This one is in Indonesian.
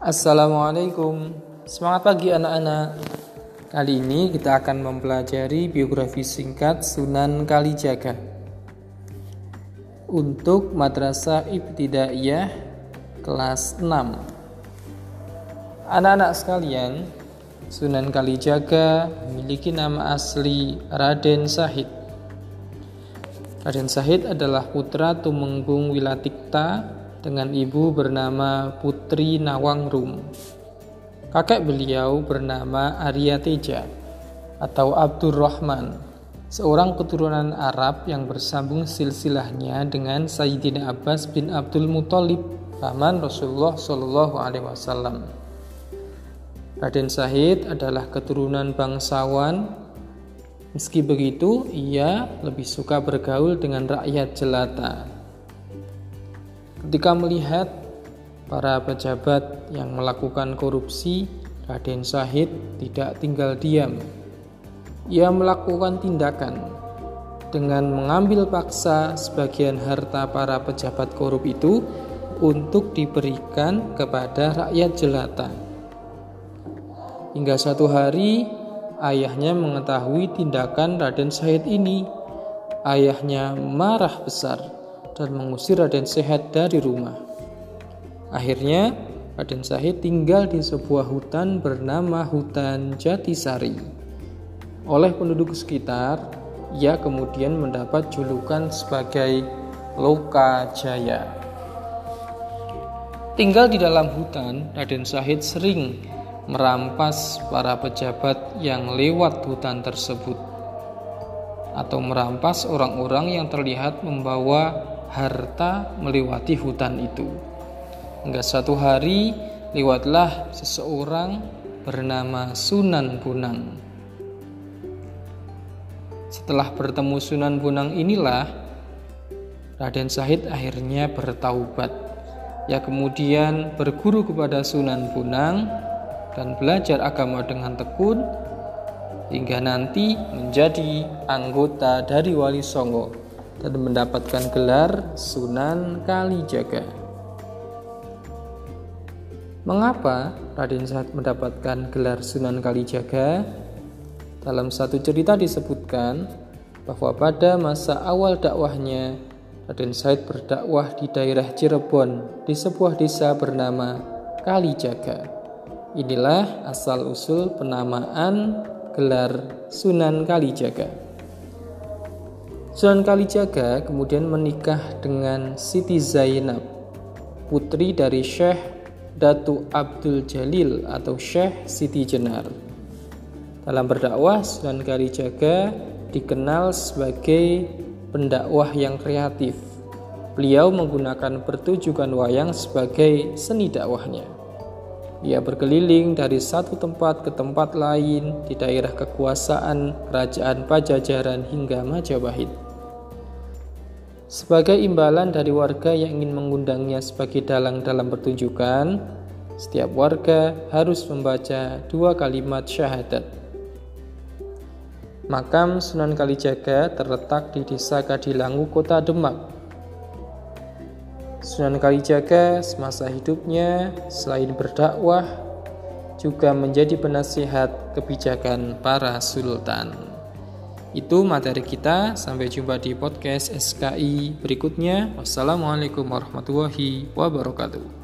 Assalamualaikum. Semangat pagi anak-anak. Kali ini kita akan mempelajari biografi singkat Sunan Kalijaga. Untuk Madrasah Ibtidaiyah kelas 6 Anak-anak sekalian Sunan Kalijaga memiliki nama asli Raden Sahid Raden Sahid adalah putra Tumenggung Wilatikta dengan ibu bernama Putri Nawangrum. Kakek beliau bernama Arya Teja atau Abdurrahman, seorang keturunan Arab yang bersambung silsilahnya dengan Sayyidina Abbas bin Abdul Muthalib, paman Rasulullah Shallallahu Alaihi Wasallam. Raden Sahid adalah keturunan bangsawan. Meski begitu, ia lebih suka bergaul dengan rakyat jelata Ketika melihat para pejabat yang melakukan korupsi, Raden Syahid tidak tinggal diam. Ia melakukan tindakan dengan mengambil paksa sebagian harta para pejabat korup itu untuk diberikan kepada rakyat jelata. Hingga satu hari, ayahnya mengetahui tindakan Raden Syahid ini. Ayahnya marah besar dan mengusir Raden Sehat dari rumah. Akhirnya, Raden Sahid tinggal di sebuah hutan bernama Hutan Jatisari. Oleh penduduk sekitar, ia kemudian mendapat julukan sebagai Loka Jaya. Tinggal di dalam hutan, Raden Sahid sering merampas para pejabat yang lewat hutan tersebut atau merampas orang-orang yang terlihat membawa harta melewati hutan itu. Hingga satu hari lewatlah seseorang bernama Sunan Bunang. Setelah bertemu Sunan Bunang inilah Raden Sahid akhirnya bertaubat. Ya kemudian berguru kepada Sunan Bunang dan belajar agama dengan tekun hingga nanti menjadi anggota dari Wali Songo dan mendapatkan gelar Sunan Kalijaga. Mengapa Raden Said mendapatkan gelar Sunan Kalijaga? Dalam satu cerita disebutkan bahwa pada masa awal dakwahnya Raden Said berdakwah di daerah Cirebon di sebuah desa bernama Kalijaga. Inilah asal-usul penamaan gelar Sunan Kalijaga. Sunan Kalijaga kemudian menikah dengan Siti Zainab, putri dari Syekh Datu Abdul Jalil atau Syekh Siti Jenar. Dalam berdakwah, Sunan Kalijaga dikenal sebagai pendakwah yang kreatif. Beliau menggunakan pertunjukan wayang sebagai seni dakwahnya. Ia berkeliling dari satu tempat ke tempat lain di daerah kekuasaan Kerajaan Pajajaran hingga Majapahit. Sebagai imbalan dari warga yang ingin mengundangnya sebagai dalang dalam pertunjukan, setiap warga harus membaca dua kalimat syahadat. Makam Sunan Kalijaga terletak di Desa Kadilangu, Kota Demak. Sunan Kalijaga semasa hidupnya selain berdakwah juga menjadi penasihat kebijakan para sultan. Itu materi kita. Sampai jumpa di podcast SKI berikutnya. Wassalamualaikum warahmatullahi wabarakatuh.